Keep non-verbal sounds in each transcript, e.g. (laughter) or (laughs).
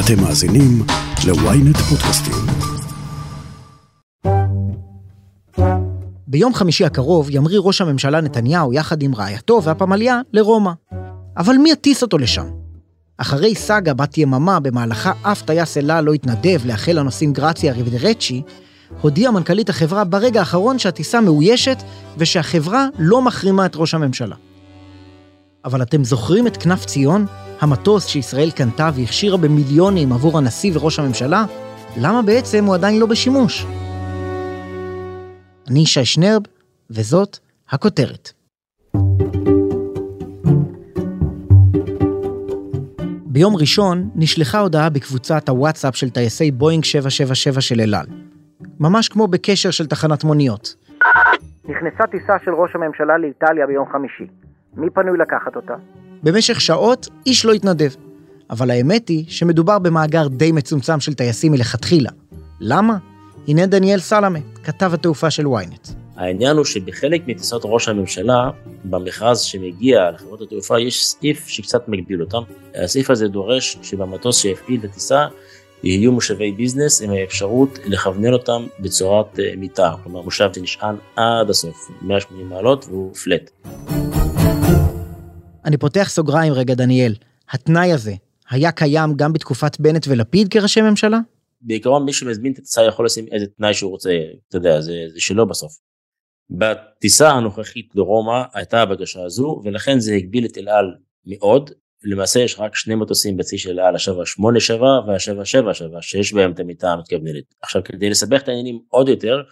אתם מאזינים ל-ynet פודקאסטים. ביום חמישי הקרוב ימריא ראש הממשלה נתניהו יחד עם רעייתו והפמליה לרומא. אבל מי יטיס אותו לשם? אחרי סאגה בת יממה במהלכה אף טייס אלה לא התנדב לאחל לנוסעים גרציה ריבדרצ'י, הודיעה מנכ"לית החברה ברגע האחרון שהטיסה מאוישת ושהחברה לא מחרימה את ראש הממשלה. אבל אתם זוכרים את כנף ציון? המטוס שישראל קנתה והכשירה במיליונים עבור הנשיא וראש הממשלה? למה בעצם הוא עדיין לא בשימוש? אני ישי שנרב, וזאת הכותרת. ביום ראשון נשלחה הודעה בקבוצת הוואטסאפ של טייסי בואינג 777 של אל על. ממש כמו בקשר של תחנת מוניות. נכנסה טיסה של ראש הממשלה לאיטליה ביום חמישי. מי פנוי לקחת אותה? במשך שעות איש לא התנדב. אבל האמת היא שמדובר במאגר די מצומצם של טייסים מלכתחילה. למה? הנה דניאל סלמה, כתב התעופה של ynet. העניין הוא שבחלק מטיסות ראש הממשלה, במכרז שמגיע לחברות התעופה, יש סעיף שקצת מגביל אותם. הסעיף הזה דורש שבמטוס שיפעיל את הטיסה, יהיו מושבי ביזנס עם האפשרות לכוונן אותם בצורת אה, מיטה, כלומר מושב שנשען עד הסוף, 180 מעלות והוא פלט. אני פותח סוגריים רגע, דניאל. התנאי הזה היה קיים גם בתקופת בנט ולפיד כראשי ממשלה? בעיקרון מי שמזמין את הטיסה יכול לשים איזה תנאי שהוא רוצה, אתה יודע, זה, זה שלו בסוף. בטיסה הנוכחית לרומא הייתה הבקשה הזו ולכן זה הגביל את אל על מאוד. למעשה יש רק שני מטוסים בצי של אל על, ה-787 וה-777 שיש בהם את המיטה המתכווננת. עכשיו כדי לסבך את העניינים עוד יותר,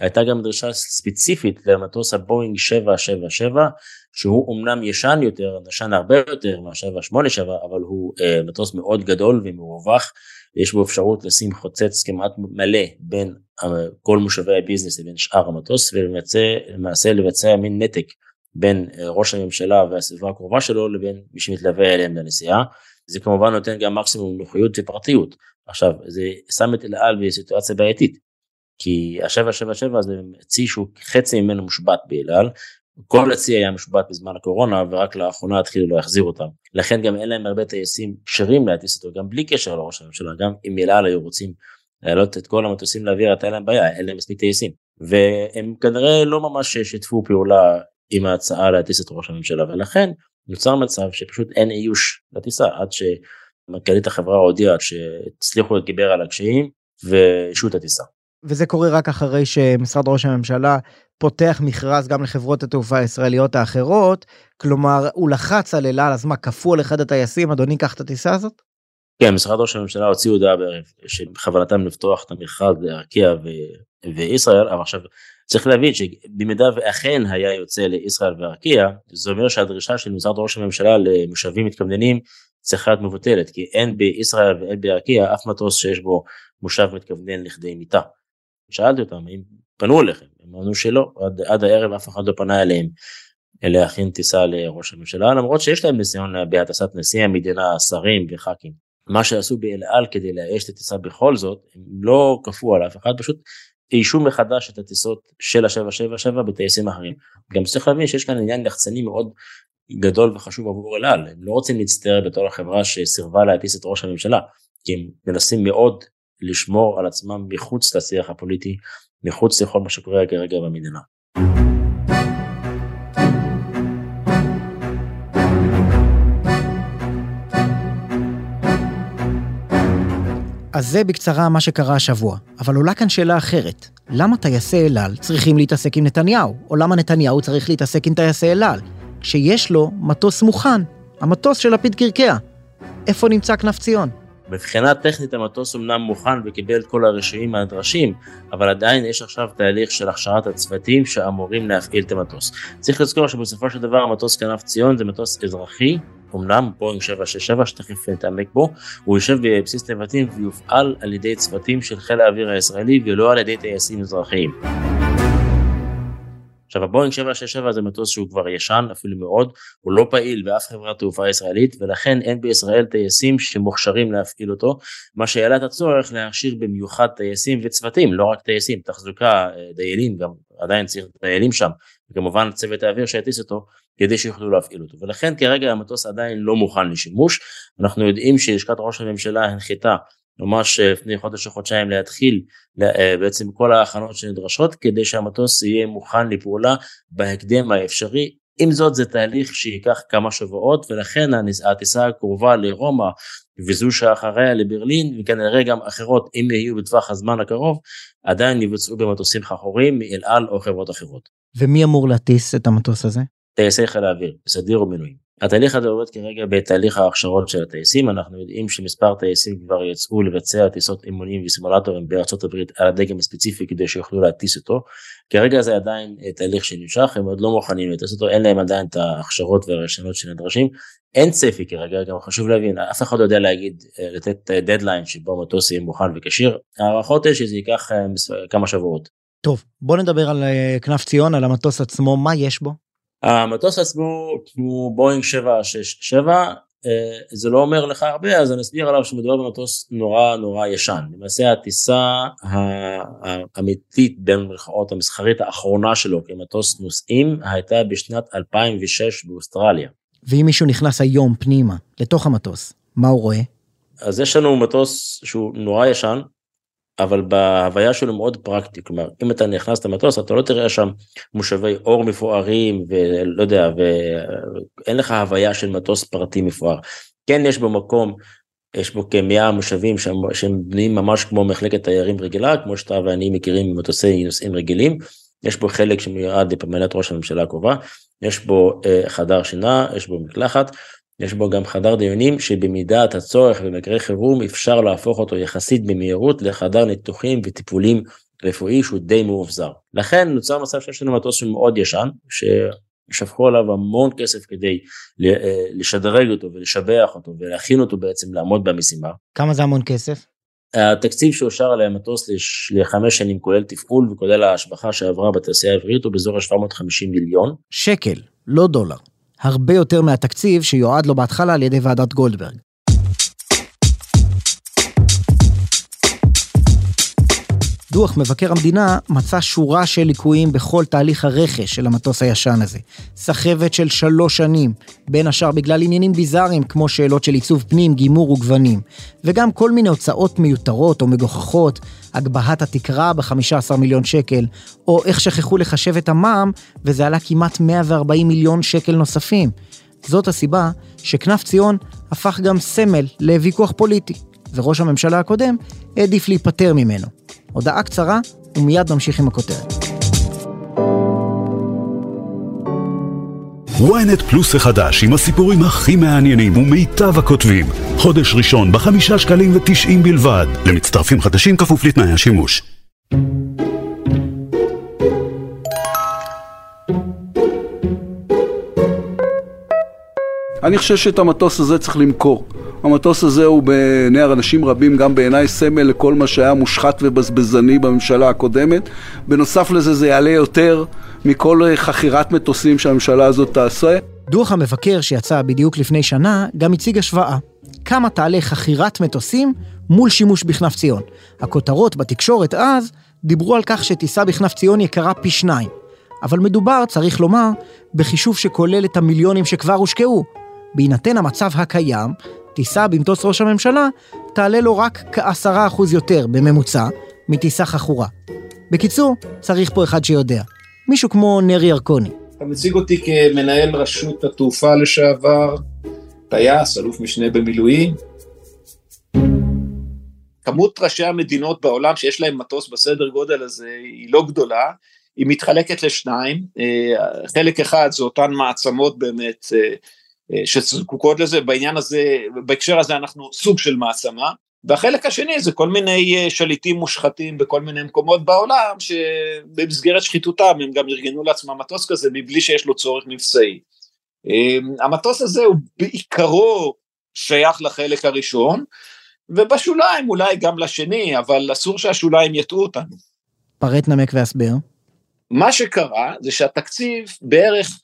הייתה גם דרישה ספציפית למטוס הבואינג 777 שהוא אמנם ישן יותר, נשן הרבה יותר מה-787 אבל הוא אה, מטוס מאוד גדול ומרווח, יש בו אפשרות לשים חוצץ כמעט מלא בין אה, כל מושבי הביזנס לבין שאר המטוס ולמעשה לבצע מין נתק בין אה, ראש הממשלה והסביבה הקרובה שלו לבין מי שמתלווה אליהם לנסיעה. זה כמובן נותן גם מקסימום נוחיות ופרטיות. עכשיו זה שם את אל על בסיטואציה בעייתית כי ה-777 זה צי שהוא חצי ממנו מושבת באל על, כל הצי היה מושבת בזמן הקורונה ורק לאחרונה התחילו להחזיר אותם. לכן גם אין להם הרבה טייסים כשרים להטיס אותו, גם בלי קשר לראש הממשלה, גם אם אל על היו רוצים להעלות את כל המטוסים לאוויר, הייתה להם בעיה, אין להם מספיק טייסים. והם כנראה לא ממש שיתפו פעולה עם ההצעה להטיס את ראש הממשלה, ולכן נוצר מצב שפשוט אין איוש לטיסה עד שמנכ"לית החברה הודיעה שהצליחו להתגבר על הקשיים ואישו את הטיסה. וזה קורה רק אחרי שמשרד ראש הממשלה פותח מכרז גם לחברות התעופה הישראליות האחרות, כלומר הוא לחץ על אל על, אז מה, כפו על אחד הטייסים, אדוני קח את הטיסה הזאת? כן, משרד ראש הממשלה הוציא הודעה בערב שבכוונתם לפתוח את המכרז לארקיע ו- וישראל, אבל עכשיו צריך להבין שבמידה ואכן היה יוצא לישראל וארקיע, זה אומר שהדרישה של משרד ראש הממשלה למושבים מתכווננים צריכה להיות מבוטלת, כי אין בישראל ואין בארקיע אף מטוס שיש בו מושב מתכוונן לכדי מיטה. שאלתי אותם אם פנו אליכם, הם אמרו שלא, עד, עד הערב אף אחד לא פנה אליהם להכין טיסה לראש הממשלה, למרות שיש להם ניסיון בהטסת נשיא המדינה, שרים וח"כים. מה שעשו באל על כדי לאייש את הטיסה בכל זאת, הם לא כפו על אף אחד, פשוט איישו מחדש את הטיסות של ה-777 בטייסים אחרים. גם צריך להבין שיש כאן עניין לחצני מאוד גדול וחשוב עבור אל על, הם לא רוצים להצטער בתור החברה שסירבה להטיס את ראש הממשלה, כי הם מנסים מאוד לשמור על עצמם מחוץ לשיח הפוליטי, מחוץ לכל מה שקורה כרגע במדינה. אז זה בקצרה מה שקרה השבוע, אבל עולה כאן שאלה אחרת. למה טייסי אל על צריכים להתעסק עם נתניהו? או למה נתניהו צריך להתעסק עם טייסי אל על? כשיש לו מטוס מוכן, המטוס של לפיד קרקע. איפה נמצא כנף ציון? מבחינה טכנית המטוס אמנם מוכן וקיבל את כל הרישויים הנדרשים, אבל עדיין יש עכשיו תהליך של הכשרת הצוותים שאמורים להפעיל את המטוס. צריך לזכור שבסופו של דבר המטוס כנף ציון זה מטוס אזרחי, אמנם בואינג 767 שתכף נתעמק בו, הוא יושב בבסיס נבטים ויופעל על ידי צוותים של חיל האוויר הישראלי ולא על ידי טייסים אזרחיים. עכשיו הבואינג 767 זה מטוס שהוא כבר ישן אפילו מאוד, הוא לא פעיל באף חברת תעופה ישראלית ולכן אין בישראל טייסים שמוכשרים להפעיל אותו, מה שהעלה את הצורך להכשיר במיוחד טייסים וצוותים, לא רק טייסים, תחזוקה, אה, דיילים, גם עדיין צריך דיילים שם, וכמובן צוות האוויר שיטיס אותו, כדי שיוכלו להפעיל אותו. ולכן כרגע המטוס עדיין לא מוכן לשימוש. אנחנו יודעים שלשכת ראש הממשלה הנחיתה ממש אה, לפני חודש או חודשיים להתחיל אה, בעצם כל ההכנות שנדרשות כדי שהמטוס יהיה מוכן לפעולה בהקדם האפשרי. עם זאת זה תהליך שייקח כמה שבועות ולכן הטיסה הקרובה לרומא וזו שאחריה לברלין וכנראה גם אחרות אם יהיו בטווח הזמן הקרוב עדיין יבוצעו במטוסים חכורים מאל על או חברות אחרות. ומי אמור להטיס את המטוס הזה? טייסי חיל האוויר, בסדיר ומילואים. התהליך הזה עובד כרגע בתהליך ההכשרות של הטייסים, אנחנו יודעים שמספר טייסים כבר יצאו לבצע טיסות אימונים וסימולטורים בארצות הברית על הדגם הספציפי כדי שיוכלו להטיס אותו. כרגע זה עדיין אה, תהליך שנמשך, הם עוד לא מוכנים לטוס אותו, אין להם עדיין את ההכשרות והרשיונות שנדרשים. אין צפי כרגע, גם חשוב להבין, אף אחד לא יודע להגיד, אה, לתת דדליין אה, שבו מטוס יהיה מוכן וכשיר, הערכות יש שזה ייקח כמה שבועות. טוב, בוא נדבר על כנף ציון, על המטוס עצמו, מה יש בו? המטוס עצמו הוא בואינג 767 אה, זה לא אומר לך הרבה אז אני אסביר עליו שמדובר במטוס נורא נורא ישן למעשה הטיסה האמיתית בין מרכאות המסחרית האחרונה שלו כמטוס נוסעים הייתה בשנת 2006 באוסטרליה. ואם מישהו נכנס היום פנימה לתוך המטוס מה הוא רואה? אז יש לנו מטוס שהוא נורא ישן אבל בהוויה שלו מאוד פרקטי, כלומר אם אתה נכנס למטוס אתה לא תראה שם מושבי אור מפוארים ולא יודע ואין לך הוויה של מטוס פרטי מפואר. כן יש בו מקום, יש בו כמאה מושבים שהם, שהם בנויים ממש כמו מחלקת תיירים רגילה, כמו שאתה ואני מכירים ממטוסי נוסעים רגילים, יש בו חלק שמיועד לפמלת ראש הממשלה הקרובה, יש בו אה, חדר שינה, יש בו מקלחת, יש בו גם חדר דיונים שבמידת הצורך במקרה חירום אפשר להפוך אותו יחסית במהירות לחדר ניתוחים וטיפולים רפואי שהוא די מאובזר. לכן נוצר מצב שיש לנו מטוס מאוד ישן, ששפכו עליו המון כסף כדי אה, לשדרג אותו ולשבח אותו ולהכין אותו בעצם לעמוד במשימה. כמה זה המון כסף? התקציב שאושר על המטוס לחמש שנים כולל תפעול וכולל ההשבחה שעברה בתעשייה העברית הוא באזור ה-750 מיליון. שקל, לא דולר. הרבה יותר מהתקציב שיועד לו בהתחלה על ידי ועדת גולדברג. דוח מבקר המדינה מצא שורה של ליקויים בכל תהליך הרכש של המטוס הישן הזה. סחבת של שלוש שנים, בין השאר בגלל עניינים ביזאריים כמו שאלות של עיצוב פנים, גימור וגוונים, וגם כל מיני הוצאות מיותרות או מגוחכות, הגבהת התקרה ב-15 מיליון שקל, או איך שכחו לחשב את המע"מ וזה עלה כמעט 140 מיליון שקל נוספים. זאת הסיבה שכנף ציון הפך גם סמל לוויכוח פוליטי, וראש הממשלה הקודם העדיף להיפטר ממנו. הודעה קצרה, ומיד נמשיך עם הכותרת. ynet פלוס החדש עם הסיפורים הכי מעניינים ומיטב הכותבים. חודש ראשון בחמישה שקלים ותשעים בלבד. למצטרפים חדשים כפוף לתנאי השימוש. אני חושב שאת המטוס הזה צריך למכור. המטוס הזה הוא בעיני אנשים רבים, גם בעיניי סמל לכל מה שהיה מושחת ובזבזני בממשלה הקודמת. בנוסף לזה זה יעלה יותר מכל חכירת מטוסים שהממשלה הזאת תעשה. דוח המבקר שיצא בדיוק לפני שנה גם הציג השוואה. כמה תעלה חכירת מטוסים מול שימוש בכנף ציון. הכותרות בתקשורת אז דיברו על כך שטיסה בכנף ציון יקרה פי שניים. אבל מדובר, צריך לומר, בחישוב שכולל את המיליונים שכבר הושקעו. בהינתן המצב הקיים, טיסה במטוס ראש הממשלה תעלה לו רק כעשרה אחוז יותר בממוצע מטיסה חכורה. בקיצור, צריך פה אחד שיודע. מישהו כמו נרי ירקוני. אתה מציג אותי כמנהל רשות התעופה לשעבר, טייס, אלוף משנה במילואים. כמות ראשי המדינות בעולם שיש להם מטוס בסדר גודל הזה היא לא גדולה, היא מתחלקת לשניים, אה, חלק אחד זה אותן מעצמות באמת אה, שזקוקות לזה, בעניין הזה, בהקשר הזה אנחנו סוג של מעצמה, והחלק השני זה כל מיני אה, שליטים מושחתים בכל מיני מקומות בעולם שבמסגרת שחיתותם הם גם ארגנו לעצמם מטוס כזה מבלי שיש לו צורך מבצעי. אה, המטוס הזה הוא בעיקרו שייך לחלק הראשון ובשוליים אולי גם לשני אבל אסור שהשוליים יטעו אותנו. פרט נמק והסבר. מה שקרה זה שהתקציב בערך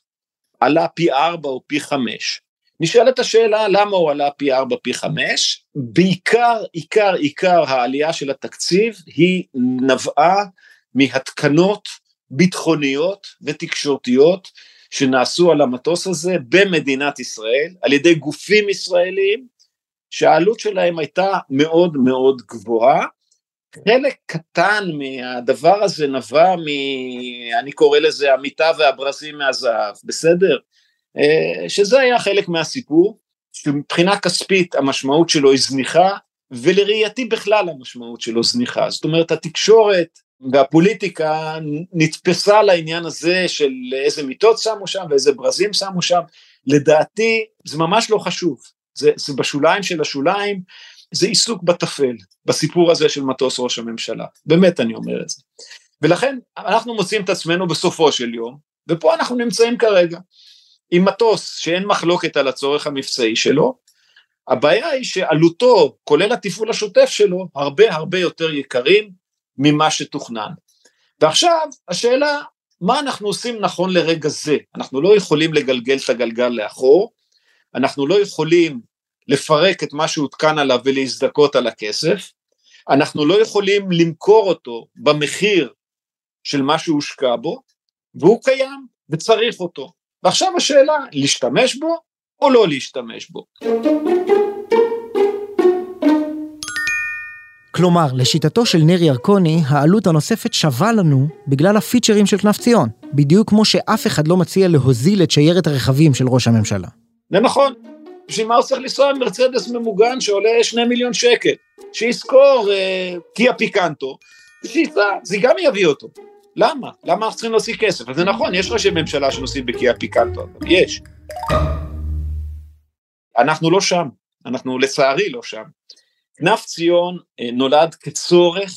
עלה פי ארבע או פי חמש. נשאלת השאלה למה הוא עלה פי ארבע פי חמש, בעיקר עיקר עיקר העלייה של התקציב היא נבעה מהתקנות ביטחוניות ותקשורתיות שנעשו על המטוס הזה במדינת ישראל, על ידי גופים ישראלים, שהעלות שלהם הייתה מאוד מאוד גבוהה. חלק קטן מהדבר הזה נבע מ... אני קורא לזה המיטה והברזים מהזהב, בסדר? אה, שזה היה חלק מהסיפור, שמבחינה כספית המשמעות שלו היא זניחה, ולראייתי בכלל המשמעות שלו זניחה. זאת אומרת, התקשורת והפוליטיקה נתפסה לעניין הזה של איזה מיטות שמו שם ואיזה ברזים שמו שם, לדעתי זה ממש לא חשוב, זה, זה בשוליים של השוליים, זה עיסוק בטפל, בסיפור הזה של מטוס ראש הממשלה, באמת אני אומר את זה. ולכן אנחנו מוצאים את עצמנו בסופו של יום, ופה אנחנו נמצאים כרגע, עם מטוס שאין מחלוקת על הצורך המבצעי שלו, הבעיה היא שעלותו, כולל התפעול השוטף שלו, הרבה הרבה יותר יקרים ממה שתוכנן. ועכשיו השאלה, מה אנחנו עושים נכון לרגע זה? אנחנו לא יכולים לגלגל את הגלגל לאחור, אנחנו לא יכולים לפרק את מה שהותקן עליו ולהזדכות על הכסף, אנחנו לא יכולים למכור אותו במחיר של מה שהושקע בו, והוא קיים וצריך אותו. ועכשיו השאלה, להשתמש בו או לא להשתמש בו. כלומר, לשיטתו של נר ירקוני, העלות הנוספת שווה לנו בגלל הפיצ'רים של כנף ציון, בדיוק כמו שאף אחד לא מציע להוזיל את שיירת הרכבים של ראש הממשלה. זה נכון. בשביל מה הוא צריך לנסוע מרצדס ממוגן שעולה שני מיליון שקל? שיזכור אה, קיה פיקנטו, שייסע, זה גם יביא אותו. למה? למה אנחנו צריכים להוציא כסף? אז זה נכון, יש ראשי ממשלה שנוסעים בקיה פיקנטו, יש. אנחנו לא שם, אנחנו לצערי לא שם. כנף ציון אה, נולד כצורך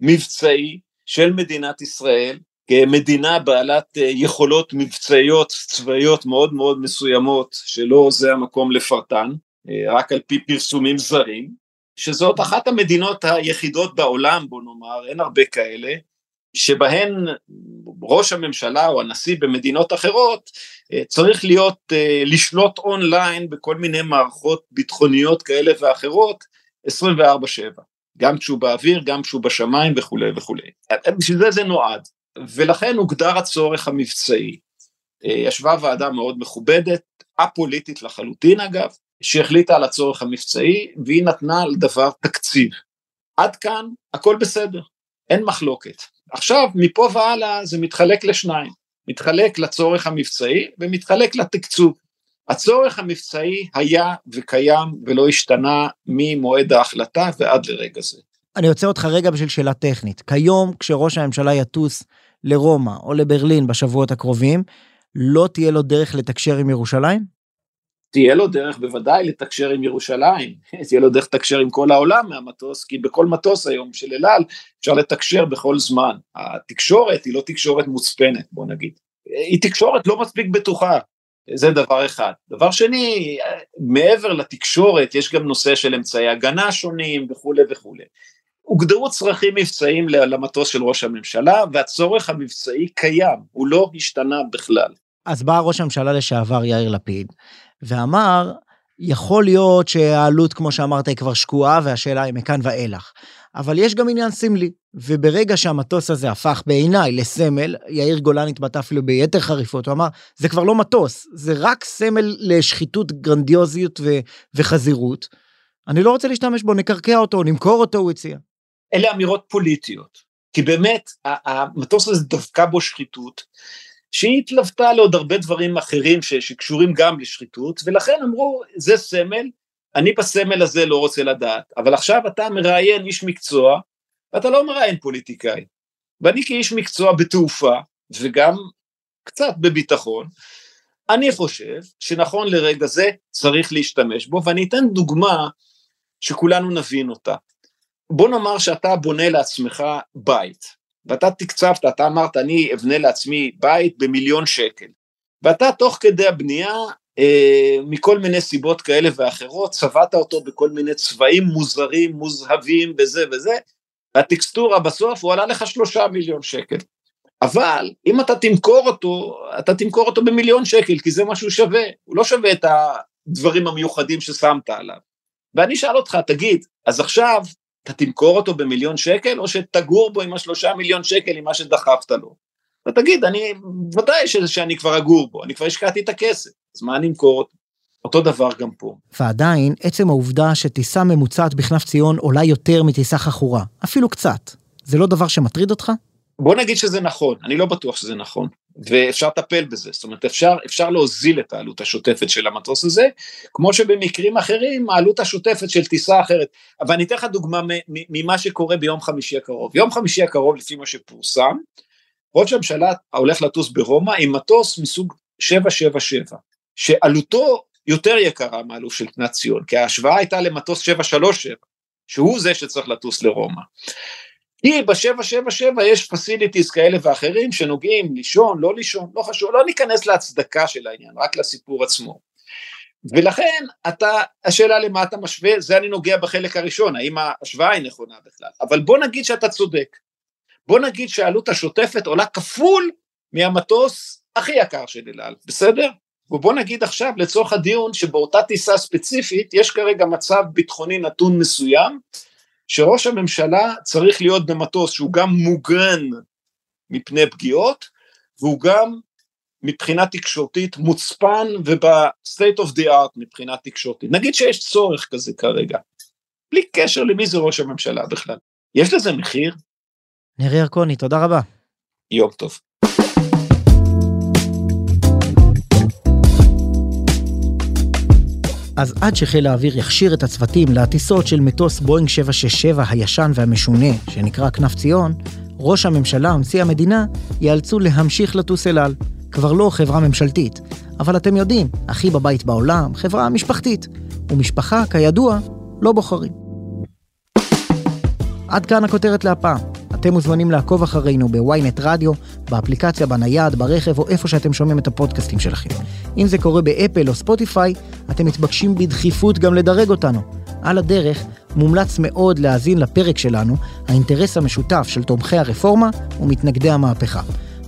מבצעי של מדינת ישראל, כמדינה בעלת אה, יכולות מבצעיות צבאיות מאוד מאוד מסוימות, שלא זה המקום לפרטן, אה, רק על פי פרסומים זרים, שזאת אחת המדינות היחידות בעולם, בוא נאמר, אין הרבה כאלה, שבהן ראש הממשלה או הנשיא במדינות אחרות צריך להיות, לשלוט אונליין בכל מיני מערכות ביטחוניות כאלה ואחרות, 24/7, גם כשהוא באוויר, גם כשהוא בשמיים וכולי וכולי. בשביל זה זה נועד, ולכן הוגדר הצורך המבצעי. אה, ישבה ועדה מאוד מכובדת, א-פוליטית לחלוטין אגב, שהחליטה על הצורך המבצעי, והיא נתנה לדבר תקציב. עד כאן הכל בסדר, אין מחלוקת. עכשיו, מפה והלאה זה מתחלק לשניים, מתחלק לצורך המבצעי ומתחלק לתקצוב. הצורך המבצעי היה וקיים ולא השתנה ממועד ההחלטה ועד לרגע זה. אני עוצר אותך רגע בשביל שאלה טכנית. כיום, כשראש הממשלה יטוס לרומא או לברלין בשבועות הקרובים, לא תהיה לו דרך לתקשר עם ירושלים? תהיה לו דרך בוודאי לתקשר עם ירושלים, (laughs) תהיה לו דרך לתקשר עם כל העולם מהמטוס, כי בכל מטוס היום של אל על אפשר לתקשר בכל זמן. התקשורת היא לא תקשורת מוצפנת, בוא נגיד. היא תקשורת לא מספיק בטוחה, זה דבר אחד. דבר שני, מעבר לתקשורת יש גם נושא של אמצעי הגנה שונים וכולי וכולי. הוגדרו צרכים מבצעיים למטוס של ראש הממשלה והצורך המבצעי קיים, הוא לא השתנה בכלל. אז בא ראש הממשלה לשעבר יאיר לפיד ואמר, יכול להיות שהעלות כמו שאמרת היא כבר שקועה והשאלה היא מכאן ואילך. אבל יש גם עניין סמלי, וברגע שהמטוס הזה הפך בעיניי לסמל, יאיר גולן התבטא אפילו ביתר חריפות, הוא אמר, זה כבר לא מטוס, זה רק סמל לשחיתות, גרנדיוזיות ו- וחזירות. אני לא רוצה להשתמש בו, נקרקע אותו, נמכור אותו, הוא הציע. אלה אמירות פוליטיות, כי באמת המטוס הזה דבקה בו שחיתות, שהיא התלוותה לעוד הרבה דברים אחרים ש- שקשורים גם לשחיתות, ולכן אמרו, זה סמל, אני בסמל הזה לא רוצה לדעת, אבל עכשיו אתה מראיין איש מקצוע, ואתה לא מראיין פוליטיקאי. ואני כאיש מקצוע בתעופה, וגם קצת בביטחון, אני חושב שנכון לרגע זה צריך להשתמש בו, ואני אתן דוגמה שכולנו נבין אותה. בוא נאמר שאתה בונה לעצמך בית, ואתה תקצבת, אתה אמרת אני אבנה לעצמי בית במיליון שקל, ואתה תוך כדי הבנייה אה, מכל מיני סיבות כאלה ואחרות, צבעת אותו בכל מיני צבעים מוזרים, מוזהבים וזה וזה, הטקסטורה בסוף הוא עלה לך שלושה מיליון שקל. אבל אם אתה תמכור אותו, אתה תמכור אותו במיליון שקל, כי זה מה שהוא שווה, הוא לא שווה את הדברים המיוחדים ששמת עליו. ואני אשאל אותך, תגיד, אז עכשיו אתה תמכור אותו במיליון שקל, או שתגור בו עם השלושה מיליון שקל עם מה שדחפת לו? אתה תגיד, אני, ודאי שאני כבר אגור בו, אני כבר השקעתי את הכסף, אז מה אני אמכור אותו? אותו דבר גם פה. ועדיין, עצם העובדה שטיסה ממוצעת בכנף ציון עולה יותר מטיסה חכורה, אפילו קצת, זה לא דבר שמטריד אותך? בוא נגיד שזה נכון, אני לא בטוח שזה נכון, ואפשר לטפל בזה, זאת אומרת אפשר, אפשר להוזיל את העלות השוטפת של המטוס הזה, כמו שבמקרים אחרים העלות השוטפת של טיסה אחרת, אבל אני אתן לך דוגמה ממה שקורה ביום חמישי הקרוב, יום חמישי הקרוב לפי מה שפורסם, ראש הממשלה הולך לטוס ברומא עם מטוס מסוג 777, שעלותו יותר יקרה מהעלות של תנת ציון, כי ההשוואה הייתה למטוס 737, שהוא זה שצריך לטוס לרומא. כי ב-777 יש פסיליטיז כאלה ואחרים שנוגעים לישון, לא לישון, לא חשוב, לא ניכנס להצדקה של העניין, רק לסיפור עצמו. ולכן אתה, השאלה למה אתה משווה, זה אני נוגע בחלק הראשון, האם ההשוואה היא נכונה בכלל, אבל בוא נגיד שאתה צודק, בוא נגיד שהעלות השוטפת עולה כפול מהמטוס הכי יקר של אל על, בסדר? ובוא נגיד עכשיו לצורך הדיון שבאותה טיסה ספציפית יש כרגע מצב ביטחוני נתון מסוים שראש הממשלה צריך להיות במטוס שהוא גם מוגן מפני פגיעות והוא גם מבחינה תקשורתית מוצפן וב-state of the art מבחינה תקשורתית. נגיד שיש צורך כזה כרגע, בלי קשר למי זה ראש הממשלה בכלל. יש לזה מחיר? נרי ירקוני, תודה רבה. יום טוב. אז עד שחיל האוויר יכשיר את הצוותים להטיסות של מטוס בואינג 767 הישן והמשונה, שנקרא כנף ציון, ראש הממשלה ונשיא המדינה ייאלצו להמשיך לטוס אל על. כבר לא חברה ממשלתית, אבל אתם יודעים, הכי בבית בעולם, חברה משפחתית. ומשפחה, כידוע, לא בוחרים. עד כאן הכותרת להפעם. אתם מוזמנים לעקוב אחרינו בוויינט רדיו, באפליקציה, בנייד, ברכב או איפה שאתם שומעים את הפודקאסטים שלכם. אם זה קורה באפל או ספוטיפיי, אתם מתבקשים בדחיפות גם לדרג אותנו. על הדרך, מומלץ מאוד להאזין לפרק שלנו, האינטרס המשותף של תומכי הרפורמה ומתנגדי המהפכה.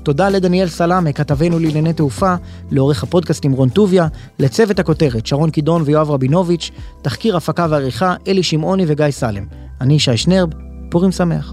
תודה לדניאל סלאמה, כתבנו לענייני תעופה, לעורך הפודקאסטים רון טוביה, לצוות הכותרת שרון קידון ויואב רבינוביץ', תחקיר הפקה ועריכה אלי שמעוני וגיא סלם. אני ישי שנרב, פורים שמח.